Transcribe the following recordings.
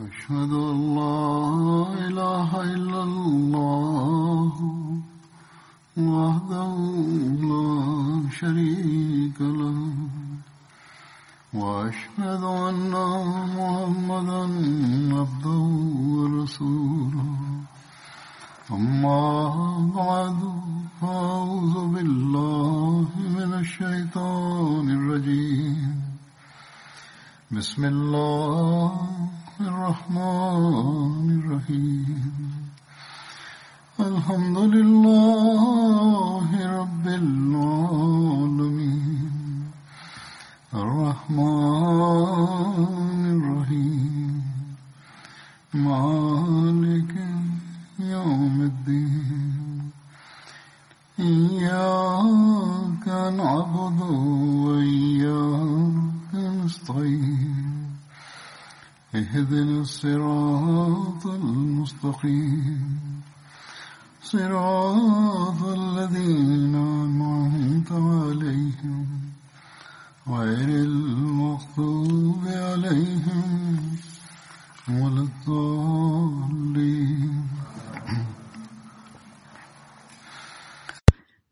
أشهد أن لا إله إلا الله وحده لا شريك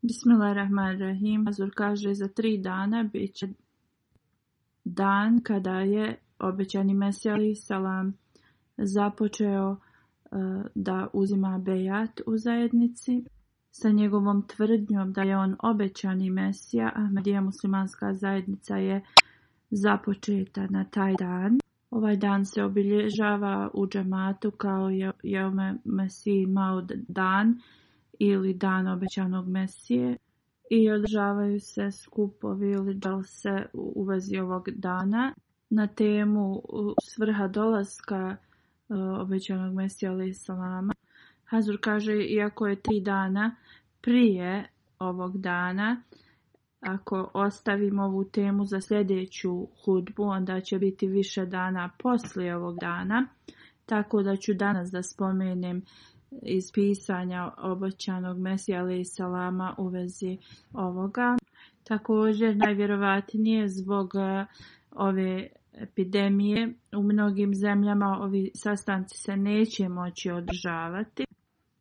Rahim Azur kaže za tri dana bit će dan kada je obećani Mesija salam započeo e, da uzima bejat u zajednici sa njegovom tvrdnjom da je on obećani Mesija, Ahmedija muslimanska zajednica je započeta na taj dan. Ovaj dan se obilježava u džamatu kao je Mesiji Maud dan ili dan obećanog Mesije i održavaju se skupovi ili se u vezi ovog dana na temu svrha dolaska e, obećanog mesije ali salama. Hazur kaže iako je tri dana prije ovog dana, ako ostavimo ovu temu za sljedeću hudbu, onda će biti više dana poslije ovog dana. Tako da ću danas da spomenem iz pisanja Mesija ali i Salama u vezi ovoga. Također najvjerovatnije zbog e, ove epidemije u mnogim zemljama ovi sastanci se neće moći održavati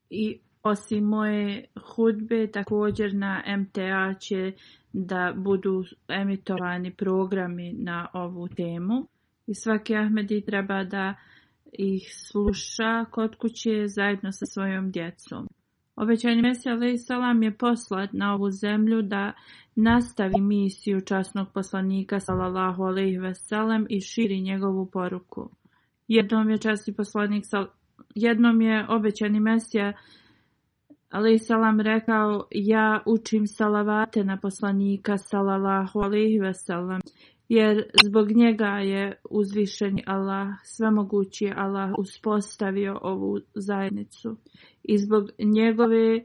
i osim moje hudbe također na MTA će da budu emitovani programi na ovu temu i svaki Ahmedi treba da ih sluša kod kuće zajedno sa svojom djecom. Obećani Mesija ali salam je poslat na ovu zemlju da nastavi misiju časnog poslanika Salalahu alaih veselem i širi njegovu poruku. Jednom je časni poslanik, jednom je obećani Mesija Ali salam rekao ja učim salavate na poslanika salalahu alaih veselem jer zbog njega je uzvišeni Allah, svemogući je Allah uspostavio ovu zajednicu i zbog njegove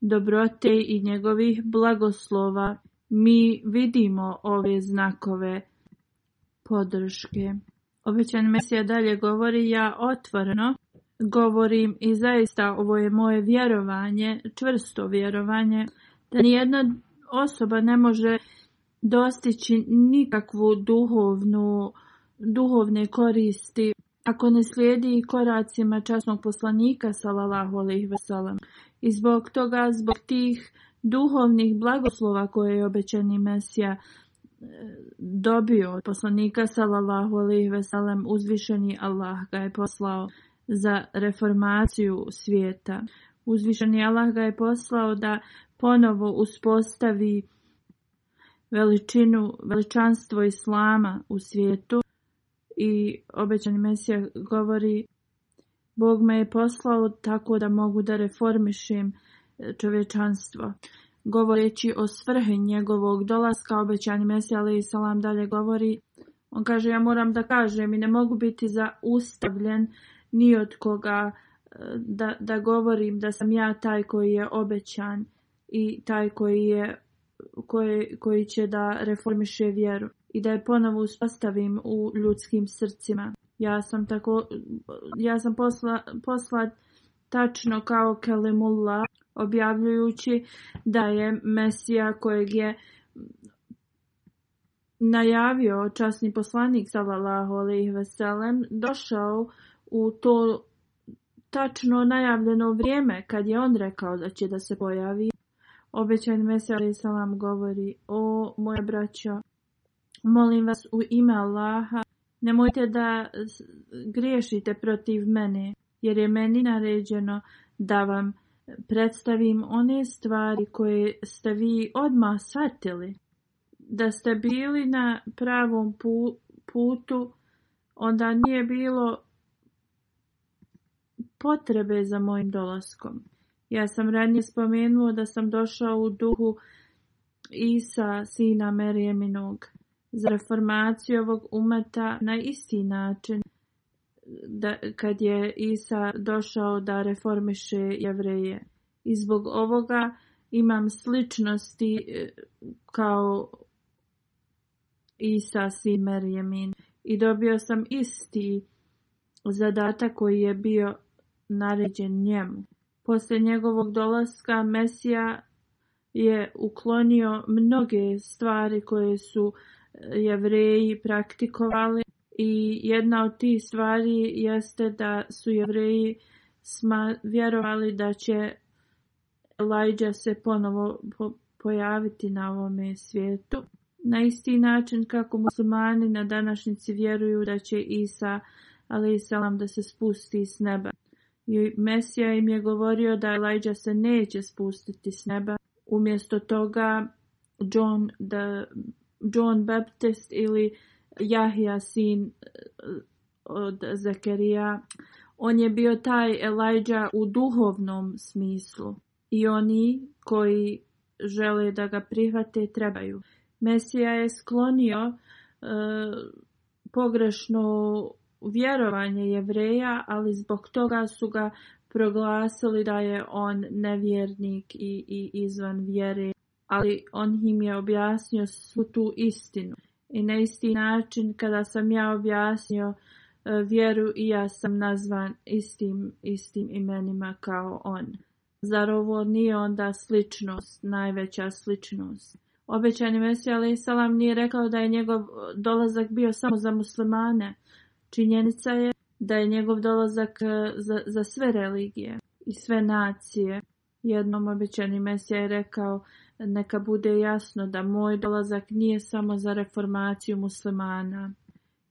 dobrote i njegovih blagoslova mi vidimo ove znakove podrške. Ovećan Mesija dalje govori ja otvoreno govorim i zaista ovo je moje vjerovanje, čvrsto vjerovanje, da nijedna osoba ne može dostići nikakvu duhovnu, duhovne koristi ako ne slijedi koracima časnog poslanika salalahu. ve I zbog toga zbog tih duhovnih blagoslova koje je obećani Mesija e, dobio od poslanika salalahu, alejhi ve uzvišeni Allah ga je poslao za reformaciju svijeta. Uzvišeni Allah ga je poslao da ponovo uspostavi veličinu, veličanstvo Islama u svijetu i obećani Mesija govori Bog me je poslao tako da mogu da reformišim e, čovječanstvo. Govoreći o svrhe njegovog dolaska, obećani Mesija ali i salam dalje govori, on kaže ja moram da kažem i ne mogu biti zaustavljen ni od koga e, da, da govorim da sam ja taj koji je obećan i taj koji je koji će da reformiše vjeru i da je ponovo uspostavim u ljudskim srcima. Ja sam, tako, ja sam posla, poslat tačno kao Kelimullah objavljujući da je Mesija kojeg je najavio časni poslanik sallallahu alejhi ve došao u to tačno najavljeno vrijeme kad je on rekao da će da se pojavi Obećan Mesel vam govori, o moja braćo, molim vas u ime Allaha, nemojte da griješite protiv mene, jer je meni naređeno da vam predstavim one stvari koje ste vi odmah shvatili. Da ste bili na pravom putu, onda nije bilo potrebe za mojim dolaskom. Ja sam ranije spomenuo da sam došao u duhu Isa, sina Merijeminog, za reformaciju ovog umeta na isti način da, kad je Isa došao da reformiše jevreje. I zbog ovoga imam sličnosti e, kao Isa si Merjemin. I dobio sam isti zadatak koji je bio naređen njemu. Poslije njegovog dolaska Mesija je uklonio mnoge stvari koje su e, jevreji praktikovali i jedna od tih stvari jeste da su jevreji vjerovali da će Elijah se ponovo pojaviti na ovome svijetu. Na isti način kako muslimani na današnjici vjeruju da će Isa ali i da se spusti s neba. I Mesija im je govorio da Elijah se neće spustiti s neba. Umjesto toga John, John Baptist ili Jahija sin eh, od Zakarija. On je bio taj Elijah u duhovnom smislu i oni koji žele da ga prihvate trebaju. Mesija je sklonio eh, pogrešno vjerovanje Jevreja, ali zbog toga su ga proglasili da je on nevjernik i, i izvan vjere, ali on im je objasnio svu tu istinu. I na isti način kada sam ja objasnio e, vjeru i ja sam nazvan istim, istim imenima kao on. Zar ovo nije onda sličnost, najveća sličnost? Obećani Mesija Ali nije rekao da je njegov dolazak bio samo za muslimane, Činjenica je da je njegov dolazak e, za, za sve religije i sve nacije. Jednom obećani Mesija je rekao neka bude jasno da moj dolazak nije samo za reformaciju muslimana.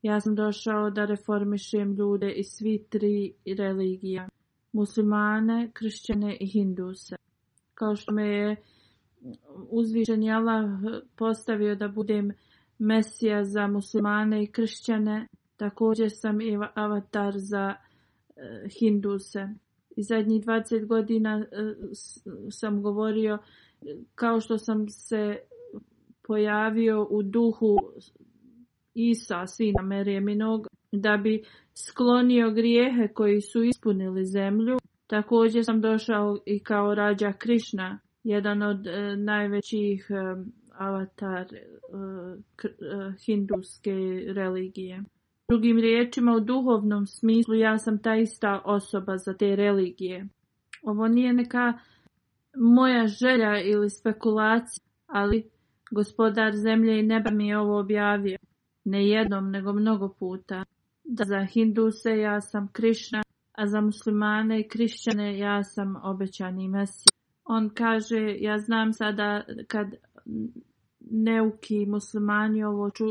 Ja sam došao da reformišem ljude i svi tri religija. Muslimane, kršćane i hinduse. Kao što me je uzvišen Allah postavio da budem mesija za muslimane i kršćane, Također sam i avatar za e, Hinduse. I zadnjih 20 godina e, sam govorio kao što sam se pojavio u duhu Isa, sina Merijeminog, da bi sklonio grijehe koji su ispunili zemlju. Također sam došao i kao rađa Krišna, jedan od e, najvećih avatar hinduske religije. Drugim riječima, u duhovnom smislu ja sam ta ista osoba za te religije. Ovo nije neka moja želja ili spekulacija, ali gospodar zemlje i neba mi je ovo objavio. Ne jednom, nego mnogo puta. Da za hinduse ja sam Krišna, a za muslimane i krišćane ja sam obećani On kaže, ja znam sada kad neuki muslimani ovo ču,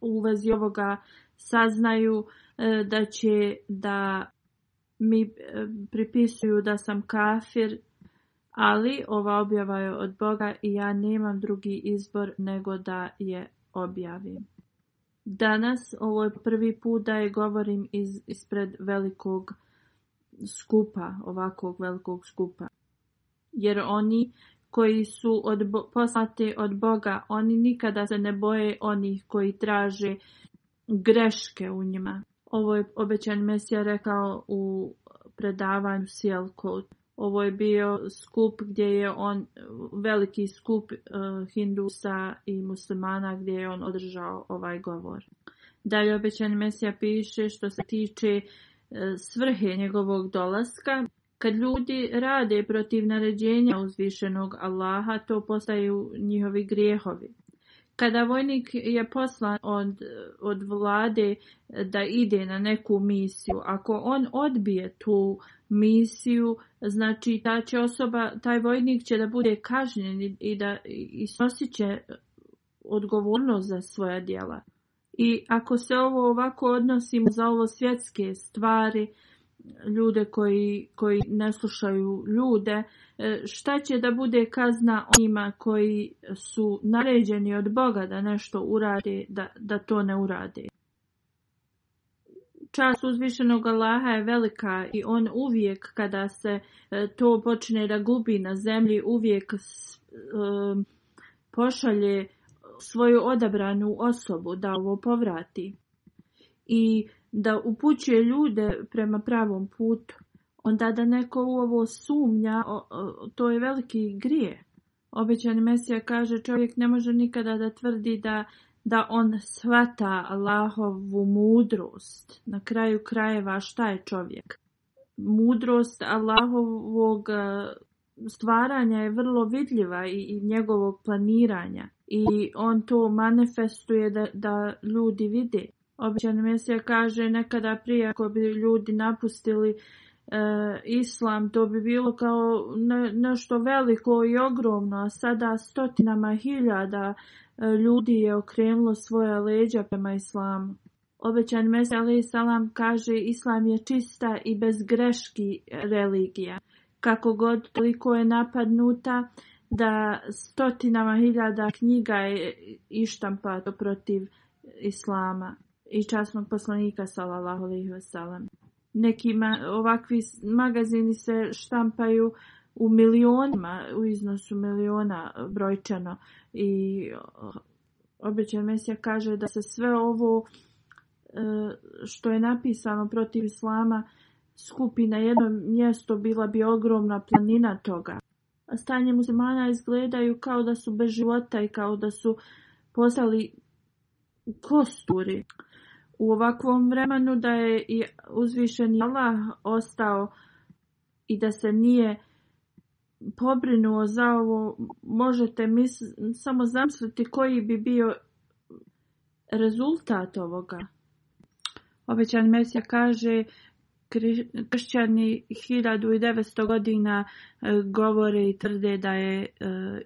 u vezi ovoga saznaju e, da će da mi e, pripisuju da sam kafir, ali ova objava je od Boga i ja nemam drugi izbor nego da je objavim. Danas ovo je prvi put da je govorim ispred velikog skupa, ovakvog velikog skupa. Jer oni koji su od, poslati od Boga. Oni nikada se ne boje onih koji traže greške u njima. Ovo je obećan Mesija rekao u predavanju Seal Code. Ovo je bio skup gdje je on, veliki skup uh, hindusa i muslimana gdje je on održao ovaj govor. Dalje obećan Mesija piše što se tiče eh, svrhe njegovog dolaska. Kad ljudi rade protiv naređenja uzvišenog Allaha, to postaju njihovi grijehovi. Kada vojnik je poslan od, od vlade da ide na neku misiju, ako on odbije tu misiju, znači ta će osoba, taj vojnik će da bude kažnjen i da i će odgovornost za svoja djela. I ako se ovo ovako odnosimo za ovo svjetske stvari, ljude koji, koji ne slušaju ljude, e, šta će da bude kazna onima koji su naređeni od Boga da nešto urade, da, da to ne urade. čas uzvišenog Allaha je velika i on uvijek kada se e, to počne da gubi na zemlji, uvijek e, pošalje svoju odabranu osobu da ovo povrati. I da upućuje ljude prema pravom putu. Onda da neko u ovo sumnja, to je veliki grije. Obećani Mesija kaže čovjek ne može nikada da tvrdi da, da on shvata Allahovu mudrost. Na kraju krajeva šta je čovjek? Mudrost Allahovog e, stvaranja je vrlo vidljiva i, njegovog planiranja. I on to manifestuje da, da ljudi vidi. Običan Mesija kaže nekada prije ako bi ljudi napustili e, islam, to bi bilo kao ne, nešto veliko i ogromno, a sada stotinama hiljada e, ljudi je okrenulo svoja leđa prema islamu. Obećan Mesija alaih salam kaže islam je čista i bez greški religija. Kako god toliko je napadnuta da stotinama hiljada knjiga je ištampato protiv islama i časnog poslanika sallallahu alejhi ve Neki ovakvi magazini se štampaju u milionima, u iznosu miliona e, brojčano i obećan Mesija kaže da se sve ovo e, što je napisano protiv islama skupi na jedno mjesto bila bi ogromna planina toga. Stanje muslimana izgledaju kao da su bez života i kao da su postali kosturi u ovakvom vremenu da je i uzvišeni Allah ostao i da se nije pobrinuo za ovo, možete samo zamisliti koji bi bio rezultat ovoga. Obećan Mesija kaže kršćani 1900 godina e, govore i trde da je e,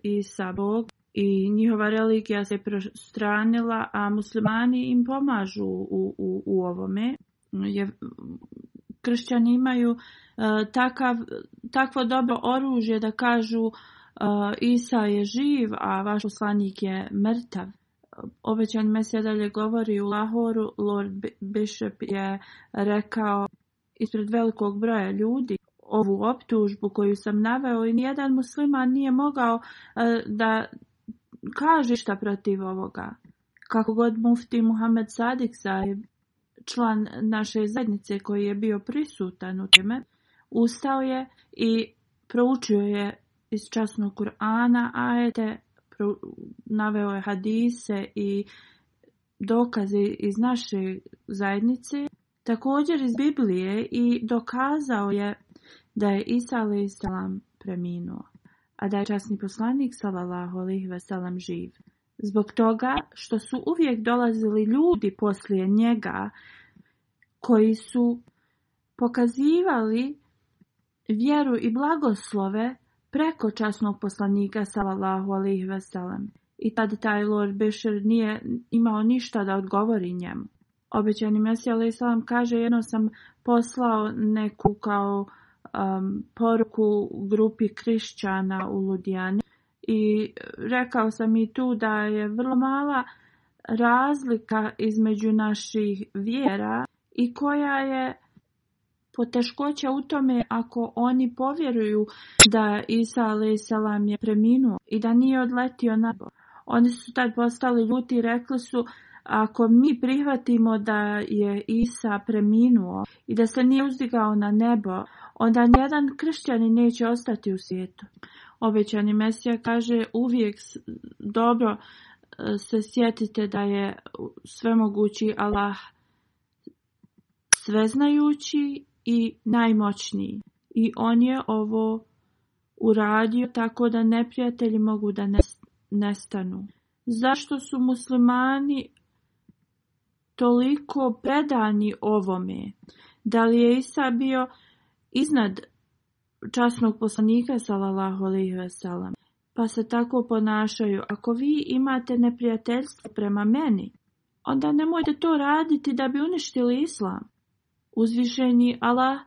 Isa Bog i njihova religija se prostranila, a muslimani im pomažu u, u, u ovome. Je, kršćani imaju e, takav, takvo dobro oružje da kažu e, Isa je živ, a vaš poslanik je mrtav. Obećan mesija dalje govori u Lahoru, Lord Bishop je rekao ispred velikog broja ljudi ovu optužbu koju sam naveo i nijedan musliman nije mogao e, da kaže šta protiv ovoga. Kako god mufti Muhammed Sadik član naše zajednice koji je bio prisutan u teme, ustao je i proučio je iz časnog Kur'ana ajete, naveo je hadise i dokaze iz naše zajednice, također iz Biblije i dokazao je da je Isa salam preminuo a da je časni poslanik sallallahu alih živ. Zbog toga što su uvijek dolazili ljudi poslije njega koji su pokazivali vjeru i blagoslove preko časnog poslanika sallallahu alih I tad taj Lord Bešer nije imao ništa da odgovori njemu. Obećani Mesija salam kaže jedno sam poslao neku kao Um, poruku grupi krišćana u Ludijani i rekao sam i tu da je vrlo mala razlika između naših vjera i koja je poteškoća u tome ako oni povjeruju da Isa a.s. je preminuo i da nije odletio na nebo. Oni su tad postali ljuti i rekli su ako mi prihvatimo da je Isa preminuo i da se nije uzdigao na nebo, onda nijedan kršćanin neće ostati u svijetu. Obećani Mesija kaže uvijek dobro e, se sjetite da je svemogući Allah sveznajući i najmoćniji. I on je ovo uradio tako da neprijatelji mogu da nestanu. Zašto su muslimani toliko predani ovome? Da li je Isa bio iznad časnog poslanika sallallahu alaihi veselam, pa se tako ponašaju. Ako vi imate neprijateljstvo prema meni, onda nemojte to raditi da bi uništili islam. Uzvišeni Allah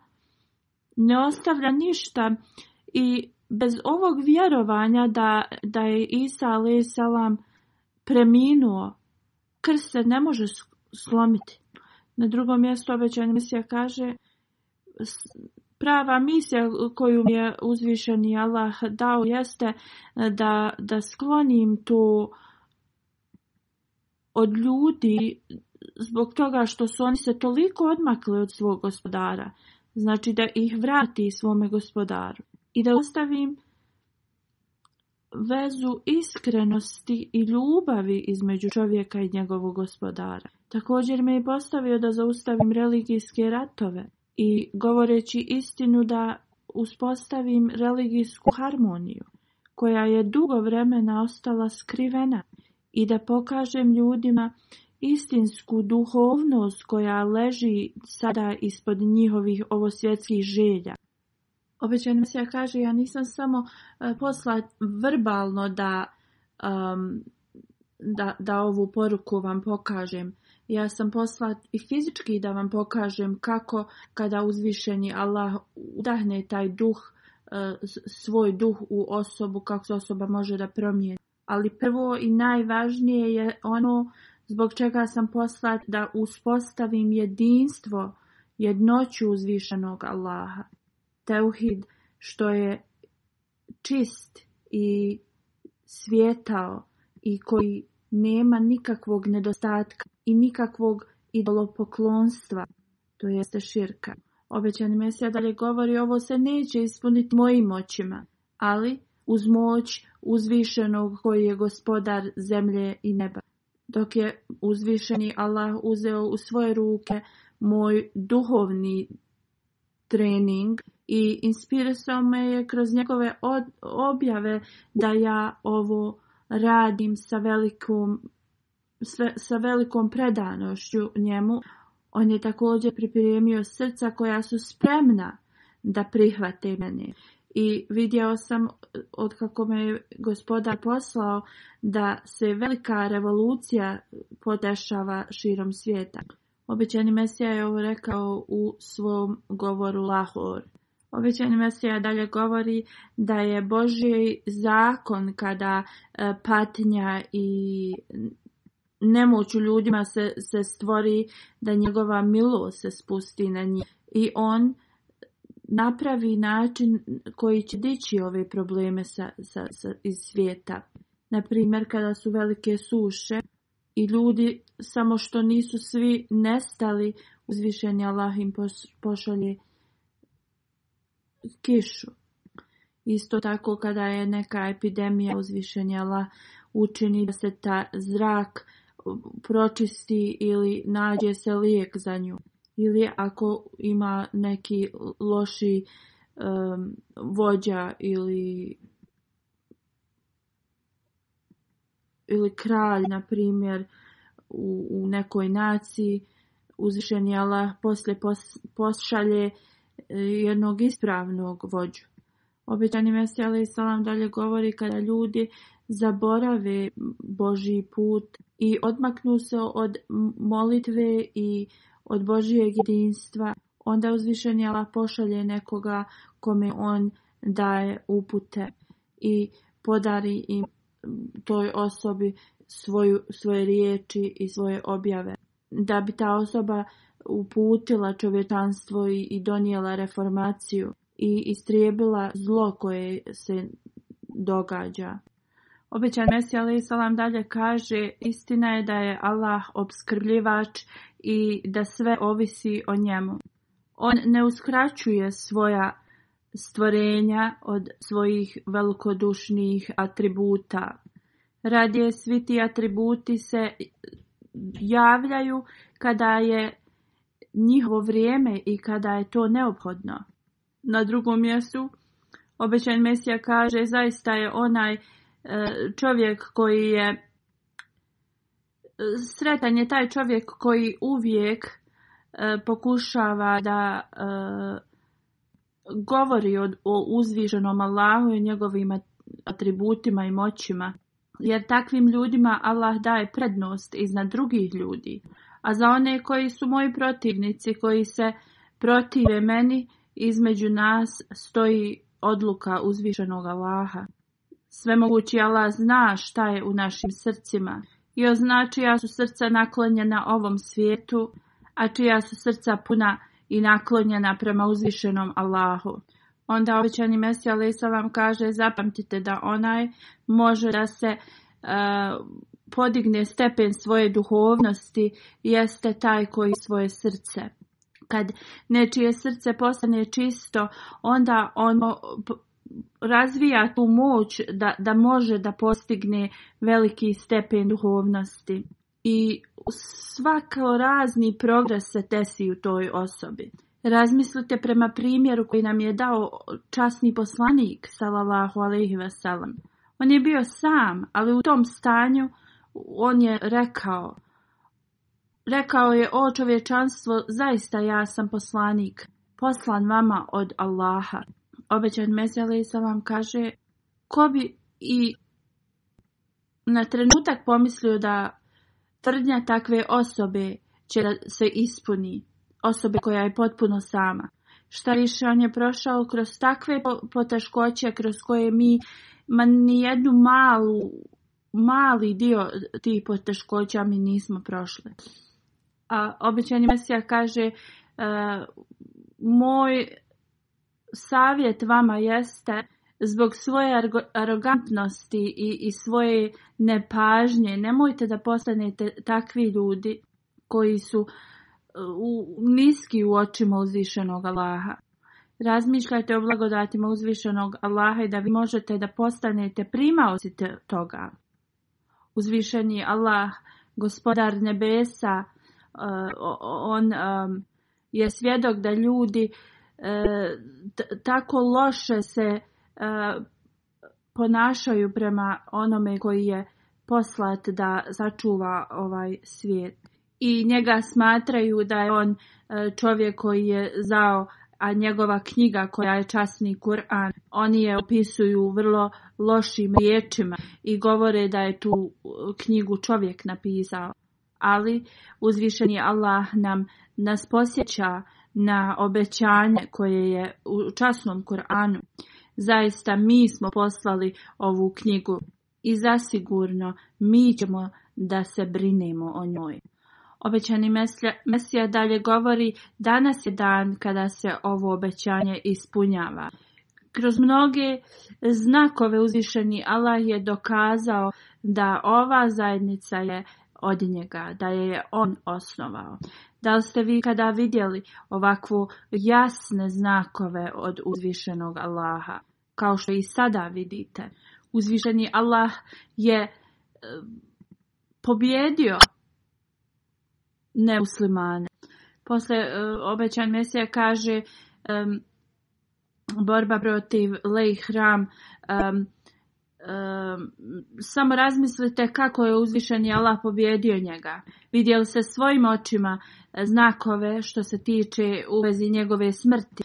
ne ostavlja ništa i bez ovog vjerovanja da, da je Isa selam preminuo, krst se ne može slomiti. Na drugom mjestu obećanje misija kaže Prava misija koju mi je uzvišeni Allah dao jeste e, da, da sklonim to od ljudi zbog toga što su oni se toliko odmakli od svog gospodara. Znači da ih vrati svome gospodaru i da ostavim vezu iskrenosti i ljubavi između čovjeka i njegovog gospodara. Također me je postavio da zaustavim religijske ratove i govoreći istinu da uspostavim religijsku harmoniju koja je dugo vremena ostala skrivena i da pokažem ljudima istinsku duhovnost koja leži sada ispod njihovih ovosvjetskih želja. Obećan se kaže, ja nisam samo e, posla verbalno da, da, da ovu poruku vam pokažem, ja sam poslat i fizički da vam pokažem kako kada uzvišeni Allah udahne taj duh, e, svoj duh u osobu, kako se osoba može da promijeni. Ali prvo i najvažnije je ono zbog čega sam poslat da uspostavim jedinstvo, jednoću uzvišenog Allaha. Teuhid što je čist i svjetao i koji nema nikakvog nedostatka i nikakvog idolopoklonstva, to jeste širka. Obećani Mesija dalje govori ovo se neće ispuniti mojim očima, ali uz moć uzvišenog koji je gospodar zemlje i neba. Dok je uzvišeni Allah uzeo u svoje ruke moj duhovni trening i inspirisao me je kroz njegove objave da ja ovo radim sa velikom, sa velikom predanošću njemu. On je također pripremio srca koja su spremna da prihvate mene. I vidio sam od kako me je poslao da se velika revolucija podešava širom svijeta. Obećani Mesija je ovo rekao u svom govoru Lahor. Obećani Mesija dalje govori da je Božji zakon kada e, patnja i nemoć u ljudima se, se stvori, da njegova milost se spusti na njih. I on napravi način koji će dići ove probleme sa, sa, iz svijeta. Naprimjer kada su velike suše i ljudi, samo što nisu svi nestali, uzvišeni Allah im pošalje kišu. Isto tako kada je neka epidemija uzvišenjala, učini da se ta zrak pročisti ili nađe se lijek za nju. Ili ako ima neki loši vođa ili ili kralj, na primjer, u, nekoj naciji, uzvišenjala poslije pos, pošalje jednog ispravnog vođu. Obećani Mesija ali salam dalje govori kada ljudi zaborave Božji put i odmaknu se od molitve i od Božijeg jedinstva, onda uzvišeni Allah pošalje nekoga kome on daje upute i podari im toj osobi svoju, svoje riječi i svoje objave. Da bi ta osoba uputila čovjetanstvo i donijela reformaciju i istrijebila zlo koje se događa. Obećan Mesija alaih dalje kaže istina je da je Allah obskrbljivač i da sve ovisi o njemu. On ne uskraćuje svoja stvorenja od svojih velikodušnih atributa. Radije svi ti atributi se javljaju kada je njihovo vrijeme i kada je to neophodno. Na drugom mjestu obećan Mesija kaže zaista je onaj e, čovjek koji je e, sretan je taj čovjek koji uvijek e, pokušava da govori o uzviženom Allahu i njegovim atributima i moćima jer takvim ljudima Allah daje prednost iznad drugih ljudi. A za one koji su moji protivnici, koji se protive meni, između nas stoji odluka uzvišenog Allaha. Svemogući Allah zna šta je u našim srcima i označija su srca naklonjena ovom svijetu, a čija su srca puna i naklonjena prema uzvišenom Allahu. Onda običani Mesija vam kaže zapamtite da onaj može da se e, podigne stepen svoje duhovnosti jeste taj koji svoje srce. Kad nečije srce postane čisto, onda ono razvija tu moć da, da može da postigne veliki stepen duhovnosti. I svako razni progres se tesi u toj osobi. Razmislite prema primjeru koji nam je dao časni poslanik, salallahu alaihi wasalam. On je bio sam, ali u tom stanju on je rekao, rekao je o čovječanstvo, zaista ja sam poslanik, poslan vama od Allaha. Obećan Mesele vam kaže, ko bi i na trenutak pomislio da tvrdnja takve osobe će da se ispuni osobe koja je potpuno sama. Šta više, on je prošao kroz takve poteškoće kroz koje mi, ma ni jednu malu, mali dio tih poteškoća mi nismo prošli. A običajni mesija kaže, e, moj savjet vama jeste zbog svoje arogantnosti i, i svoje nepažnje, nemojte da postanete takvi ljudi koji su u, niski u očima uzvišenog Allaha. Razmišljajte o blagodatima uzvišenog Allaha i da vi možete da postanete primaoci toga. Uzvišeni Allah, gospodar nebesa, eh, on je svjedok da ljudi eh, tako loše se eh, ponašaju prema onome koji je poslat da začuva ovaj svijet i njega smatraju da je on e, čovjek koji je zao a njegova knjiga koja je časni Kur'an, oni je opisuju vrlo lošim riječima i govore da je tu e, knjigu čovjek napisao. Ali uzvišeni Allah nam nas posjeća na obećanje koje je u časnom Kur'anu. Zaista mi smo poslali ovu knjigu i zasigurno mi ćemo da se brinemo o njoj. Obećani Mesija dalje govori, danas je dan kada se ovo obećanje ispunjava. Kroz mnoge znakove uzvišeni Allah je dokazao da ova zajednica je od njega, da je on osnovao. Da li ste vi kada vidjeli ovakvu jasne znakove od uzvišenog Allaha, kao što i sada vidite? Uzvišeni Allah je eh, pobjedio nemuslimane. Posle e, obećan Mesija kaže borba protiv lej hram samo razmislite kako je uzvišen Allah pobjedio njega. Vidjeli se svojim očima e, znakove što se tiče u vezi njegove smrti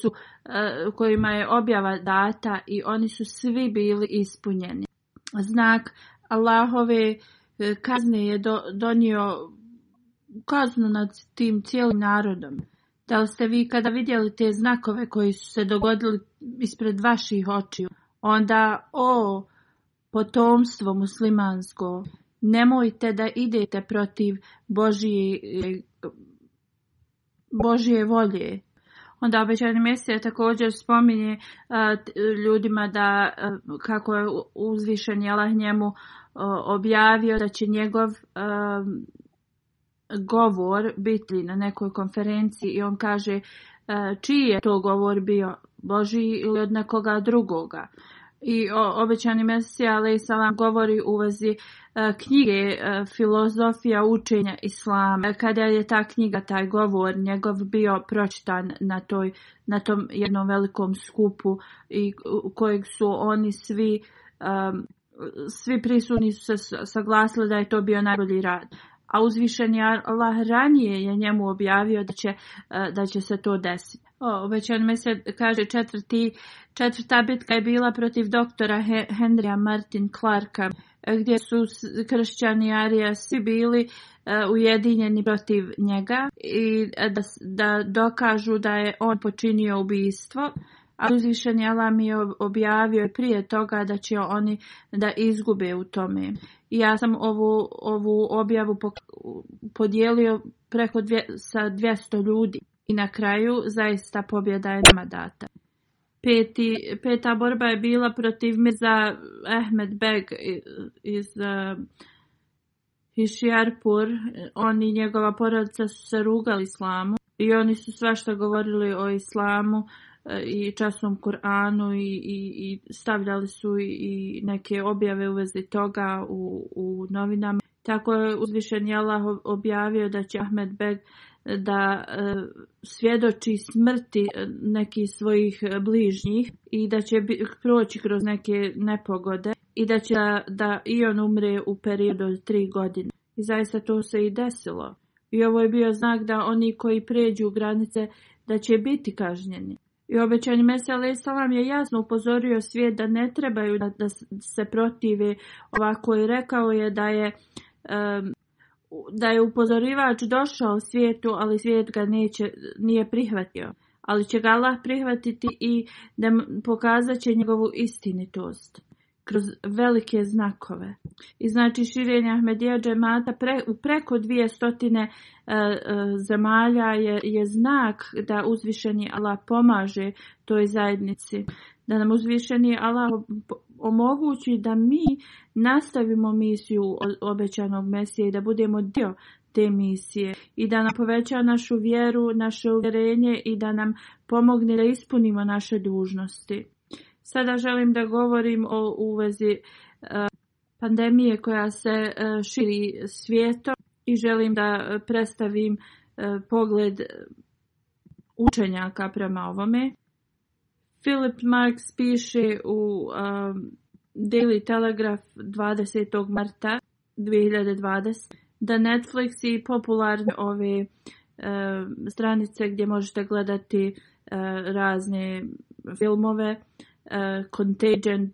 su, e, kojima je objava data i oni su svi bili ispunjeni. Znak Allahove kazne je donio kaznu nad tim cijelim narodom. Da li ste vi kada vidjeli te znakove koji su se dogodili ispred vaših očiju, onda o potomstvo muslimansko, nemojte da idete protiv Božije, Božije volje. Onda obećani mjesec također spominje ljudima da kako je uzvišen Jelah njemu objavio da će njegov govor biti na nekoj konferenciji i on kaže e, čiji je to govor bio, Boži ili od nekoga drugoga. I obećani Mesija Ali govori u vezi e, knjige e, Filozofija učenja Islama. Kada je ta knjiga, taj govor njegov bio pročitan na, toj, na tom jednom velikom skupu i kojeg su oni svi svi prisutni su se saglasili da je to bio najbolji rad a uzvišen je Allah ranije je njemu objavio da će, e, da će se to desiti. Obećan me se kaže četvrti, četvrta bitka je bila protiv doktora He, Henrya Martin Clarka gdje su kršćani Arija svi bili e, ujedinjeni protiv njega i da, da dokažu da je on počinio ubijstvo ali uzvišen mi je objavio prije toga da će oni da izgube u tome. I ja sam ovu, ovu objavu podijelio preko dvje, sa 200 ljudi i na kraju zaista pobjeda je nama data. Peti, peta borba je bila protiv Mirza Ahmed Beg iz e, uh, On i njegova porodica su se rugali islamu i oni su svašta govorili o islamu E, i časnom kuranu i, i, i stavljali su i neke objave u vezi toga u, u novinama. Tako je uzvišen Jalah objavio da će Ahmed Beg e, da e, svjedoči smrti nekih svojih bližnjih i da će proći kroz neke nepogode i da će da, i on umre u periodu od tri godine. I zaista to se i desilo. I ovo je bio znak da oni koji pređu granice da će biti kažnjeni. I obećani Mesija vam je jasno upozorio svijet da ne trebaju da, se protive ovako i rekao je da je da je upozorivač došao svijetu, ali svijet ga neće, nije prihvatio. Ali će ga Allah prihvatiti i da pokazat će njegovu istinitost kroz velike znakove. I znači širenje Ahmedija džemata pre, u preko dvije stotine e, e, zemalja je, je znak da uzvišeni Allah pomaže toj zajednici. Da nam uzvišeni Allah omogući da mi nastavimo misiju obećanog Mesije i da budemo dio te misije i da nam poveća našu vjeru, naše uvjerenje i da nam pomogne da ispunimo naše dužnosti. Sada želim da govorim o uvezi e, pandemije koja se e, širi svijetom i želim da predstavim e, pogled učenjaka prema ovome. Philip Marks piše u Daily Telegraph 20. marta 2020 da Netflix i popularne ove stranice gdje možete gledati razne filmove Eh, contagion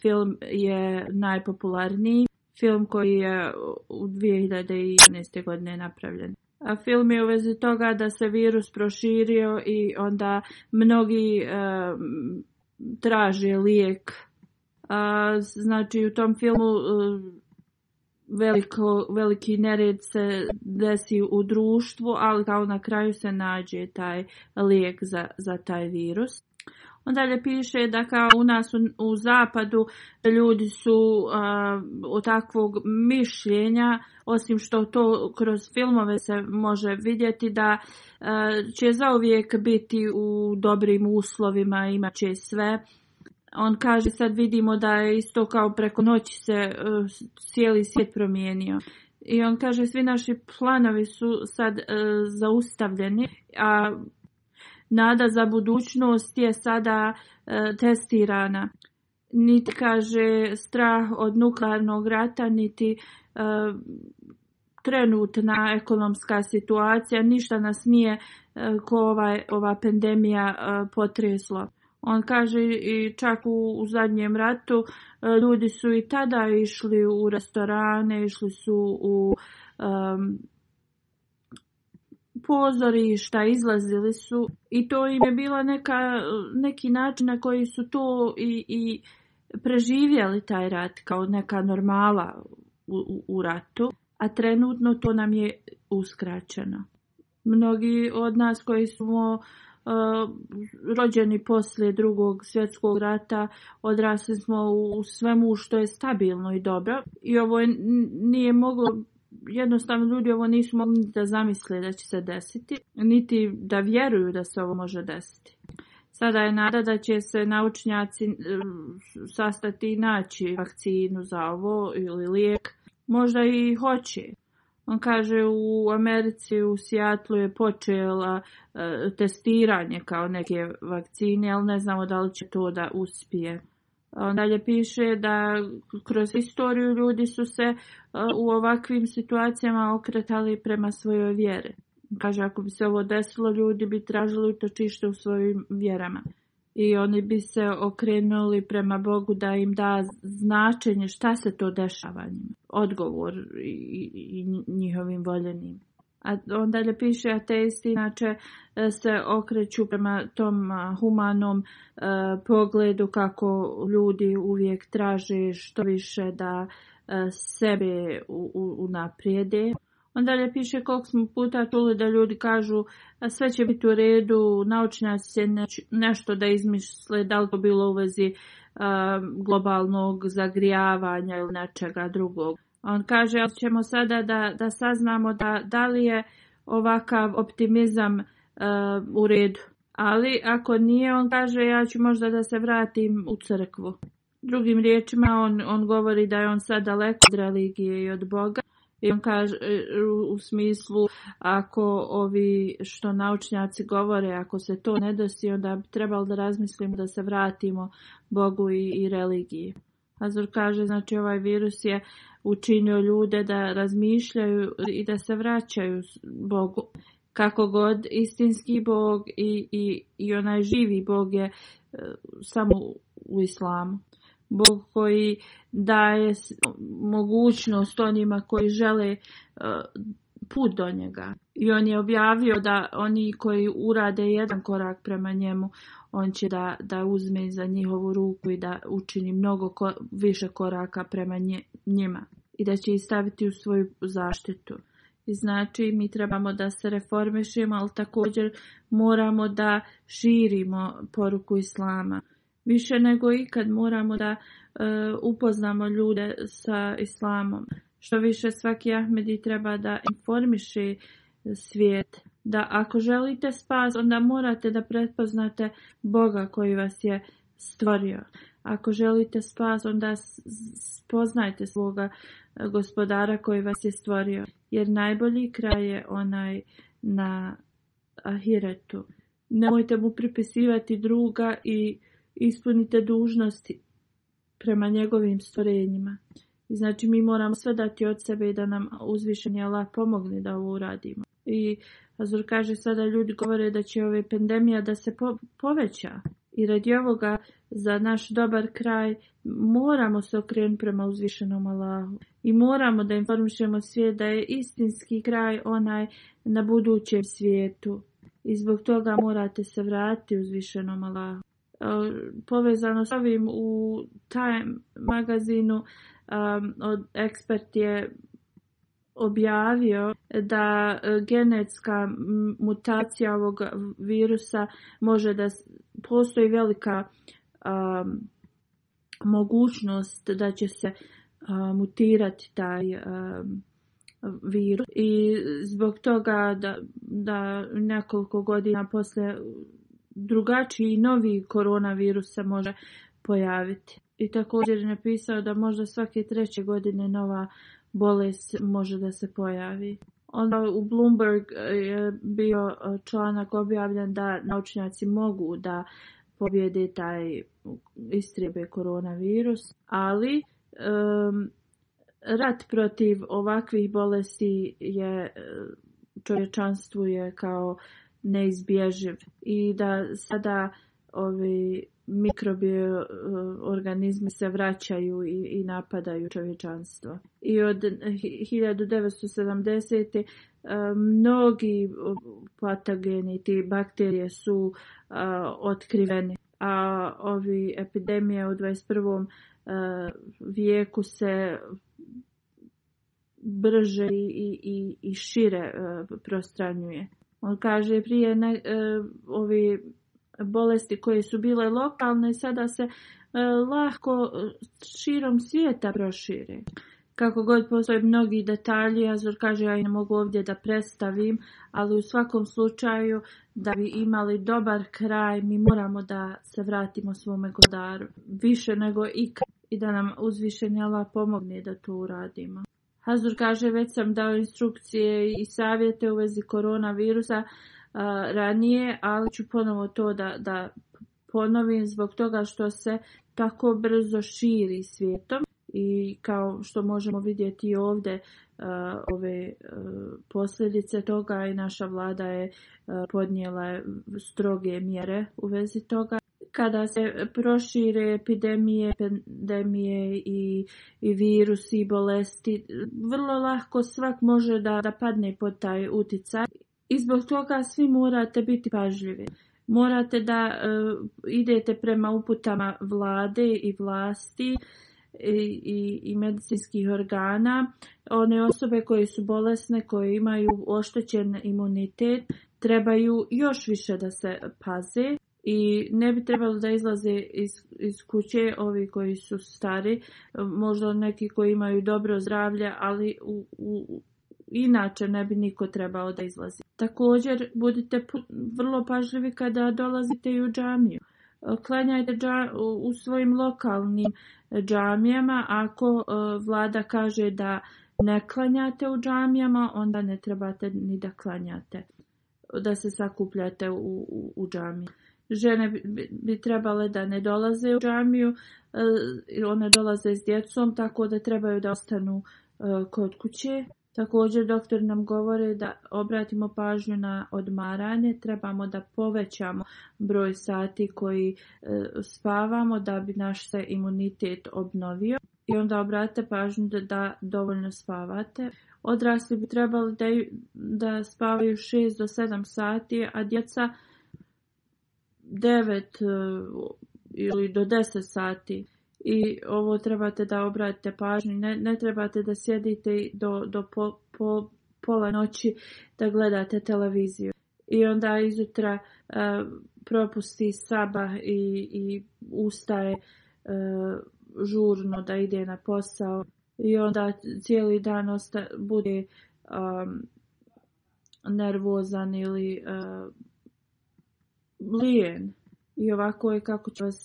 film je najpopularniji film koji je u 2011. godine napravljen. film je u vezi toga da se virus proširio i onda mnogi eh, traže lijek. znači u tom filmu eh, veliko, veliki nered se desi u društvu, ali kao na kraju se nađe taj lijek za, za taj virus. Onda dalje piše da kao u nas u, zapadu ljudi su uh, takvog mišljenja, osim što to kroz filmove se može vidjeti da će će zauvijek biti u dobrim uslovima, imat će sve. On kaže sad vidimo da je isto kao preko noći se e, cijeli svijet promijenio. I on kaže svi naši planovi su sad e, zaustavljeni, a nada za budućnost je sada e, testirana. Niti kaže strah od nuklearnog rata, niti e, trenutna ekonomska situacija, ništa nas nije e, ko ovaj, ova, pandemija potresla. On kaže i čak u, u zadnjem ratu ljudi su i tada išli u restorane, išli su u pozorišta izlazili su i to im je bila neka, neki način na koji su to i, i preživjeli taj rat kao neka normala u, u, u ratu, a trenutno to nam je uskraćeno. Mnogi od nas koji smo uh, rođeni poslije drugog svjetskog rata, odrasli smo u svemu što je stabilno i dobro i ovo nije moglo jednostavno ljudi ovo nisu mogli da zamisle da će se desiti, niti da vjeruju da se ovo može desiti. Sada je nada da će se naučnjaci e, sastati i naći vakcinu za ovo ili lijek. Možda i hoće. On kaže u Americi, u Sijatlu je počela e, testiranje kao neke vakcine, ali ne znamo da li će to da uspije. Dalje piše da kroz historiju ljudi su se u ovakvim situacijama okretali prema svojoj vjeri. Kaže, ako bi se ovo desilo, ljudi bi tražili utočište u svojim vjerama. I oni bi se okrenuli prema Bogu da im da značenje šta se to dešava Odgovor i, i njihovim voljenim. A onda piše piše ateisti inače e, se okreću prema tom e, humanom e, pogledu kako ljudi uvijek traže što više da sebe u, unaprijede. Onda piše koliko smo puta čuli da ljudi kažu sve će biti u redu, naučnjaci se nešto da izmisle da li to bilo u vezi globalnog zagrijavanja ili nečega drugog. On kaže, ali ćemo sada da, da saznamo da, da li je ovakav optimizam e, u redu. Ali ako nije, on kaže ja ću možda da se vratim u crkvu. Drugim riječima on, on govori da je on sada daleko od religije i od Boga. I on kaže e, u, smislu ako ovi što naučnjaci govore, ako se to ne dosi, onda bi trebalo da razmislimo da se vratimo Bogu i, i religiji. Azur kaže, znači ovaj virus je učinio ljude da razmišljaju i da se vraćaju Bogu. Kako god istinski Bog i, i, i onaj živi Bog je e, samo u islamu. Bog koji daje mogućnost onima koji žele e, put do njega. I on je objavio da oni koji urade jedan korak prema njemu, on će da, da uzme za njihovu ruku i da učini mnogo više koraka prema njima i da će ih staviti u svoju zaštitu. I znači mi trebamo da se reformišemo, ali također moramo da širimo poruku islama. Više nego ikad moramo da e, upoznamo ljude sa islamom. Što više svaki Ahmedi treba da informiši svijet da ako želite spas, onda morate da prepoznate Boga koji vas je stvorio. Ako želite spas, onda spoznajte svoga eh, gospodara koji vas je stvorio. Jer najbolji kraj je onaj na ahiretu. Nemojte mu pripisivati druga i ispunite dužnosti prema njegovim stvorenjima znači mi moramo sve dati od sebe i da nam uzvišenje Allah pomogne da ovo uradimo. I Azur kaže sada ljudi govore da će ove pandemija da se poveća. I radi ovoga za naš dobar kraj moramo se okrenuti prema uzvišenom Allahu. I moramo da informišemo svijet da je istinski kraj onaj na budućem svijetu. I zbog toga morate se vratiti uzvišenom Allahu. E, povezano s ovim u Time magazinu um, ekspert je objavio da e, genetska mutacija ovog virusa može da postoji velika mogućnost da će se mutirati taj virus i zbog toga da, nekoliko godina poslije drugačiji novi koronavirus se može pojaviti. I također je napisao da možda svake treće godine nova bolest može da se pojavi. Onda u Bloomberg e, je bio e, članak objavljen da naučnjaci mogu da pobjede taj istrijebe koronavirus, ali rat protiv ovakvih bolesti je e, čovječanstvu je kao neizbježiv i da sada ovi mikrobio e, organizmi se vraćaju i, i napadaju čovječanstvo. I od 1970. E, mnogi patogeni, ti bakterije su e, otkriveni, a ovi epidemije u 21. vijeku se brže i, i, i šire prostranjuje. On kaže prije ne, ovi bolesti koje su bile lokalne sada se e, lahko e, širom svijeta prošire. Kako god postoje mnogi detalji, Azor kaže ja ne mogu ovdje da predstavim, ali u svakom slučaju da bi imali dobar kraj mi moramo da se vratimo svome godaru više nego ikad i da nam više pomogne da to uradimo. Hazur kaže već sam dao instrukcije i savjete u vezi koronavirusa, ranije, ali ću ponovo to da, da ponovim zbog toga što se tako brzo širi svijetom i kao što možemo vidjeti ovdje ove e, posljedice toga i naša vlada je e, podnijela stroge mjere u vezi toga. Kada se prošire epidemije, pandemije i, i virusi i bolesti, vrlo lako svak može da, da padne pod taj uticaj i zbog toga svi morate biti pažljivi. Morate da e, idete prema uputama vlade i vlasti i, i, medicinskih organa. One osobe koje su bolesne, koje imaju oštećen imunitet, trebaju još više da se paze i ne bi trebalo da izlaze iz, iz kuće ovi koji su stari, e, možda neki koji imaju dobro zdravlje, ali u, u inače ne bi niko trebao da izlazi. Također budite vrlo pažljivi kada dolazite i u džamiju. Klanjajte u svojim lokalnim džamijama. Ako e, vlada kaže da ne klanjate u džamijama, onda ne trebate ni da klanjate, da se sakupljate u, u, Žene bi, bi trebale da ne dolaze u džamiju, e, one dolaze s djecom, tako da trebaju da ostanu e, kod kuće. Također doktor nam govore da obratimo pažnju na odmaranje, trebamo da povećamo broj sati koji e, spavamo da bi naš se imunitet obnovio i onda obratite pažnju da, da dovoljno spavate. Odrasli bi trebali da, da spavaju 6 do 7 sati, a djeca 9 e, ili do 10 sati i ovo trebate da obratite pažnju. Ne, ne trebate da sjedite do, do pola noći da gledate televiziju. I onda izutra uh, propusti saba i, i ustaje e, žurno da ide na posao. I onda cijeli dan osta, bude nervozan ili uh, e, lijen. I ovako je kako će vas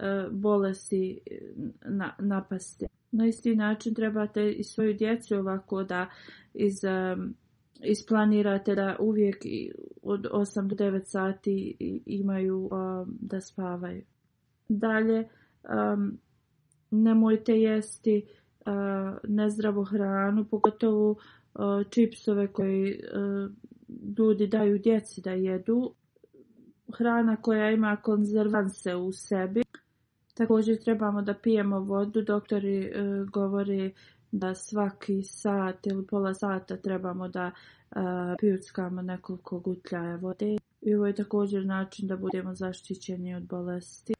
E, bolesti e, napasti. napaste. Na isti način trebate i svoju djecu ovako da iz, e, isplanirate da uvijek od 8 do 9 sati imaju da spavaju. Dalje, nemojte jesti nezdravu hranu, pogotovo čipsove koji ljudi daju djeci da jedu. Hrana koja ima konzervanse u sebi Također trebamo da pijemo vodu. Doktori e, govori govore da svaki sat ili pola sata trebamo da e, nekoliko gutljaja vode. I ovo je također način da budemo zaštićeni od bolesti.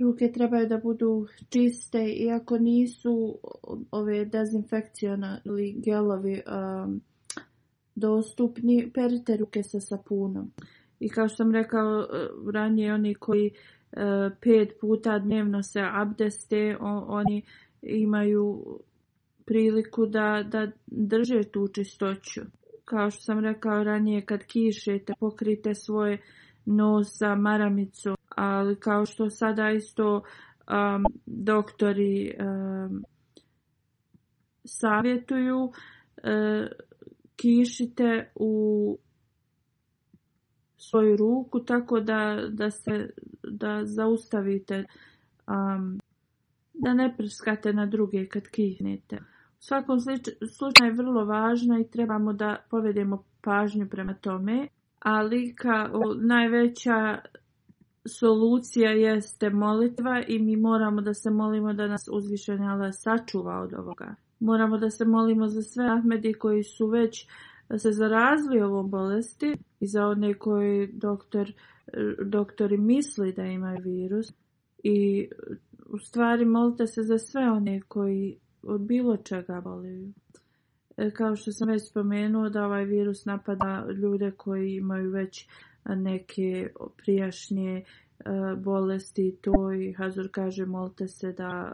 Ruke trebaju da budu čiste i ako nisu ove dezinfekcijona ili gelovi e, dostupni, perite ruke sa sapunom. I kao što sam rekao e, ranije, oni koji pet puta dnevno se abdeste, oni imaju priliku da, da drže tu čistoću. Kao što sam rekao ranije, kad kišete, pokrite svoje nos sa maramicom, ali kao što sada isto doktori savjetuju, e, kišite u svoju ruku tako da, da se da zaustavite da ne prskate na druge kad kihnete. U svakom slučaju je vrlo važna i trebamo da povedemo pažnju prema tome, ali kao najveća solucija jeste molitva i mi moramo da se molimo da nas uzvišenja sačuva od ovoga. Moramo da se molimo za sve Ahmedi koji su već da se razvoj ovom bolesti i za one koji doktor, doktori misli da ima virus. I u stvari molite se za sve one koji od bilo čega vole Kao što sam već spomenuo da ovaj virus napada ljude koji imaju već neke prijašnje e, bolesti to i Hazur kaže molite se da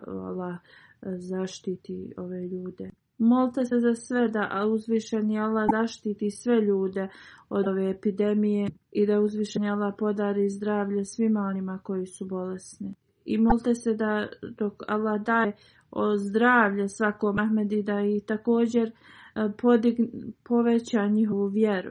e, zaštiti ove ljude. Molte se za sve da uzvišeni Allah zaštiti sve ljude od ove epidemije i da uzvišeni Allah podari zdravlje svima onima koji su bolesni. I molite se da dok Allah daje o zdravlje svakom Ahmedi da i također eh, podign, poveća njihovu vjeru.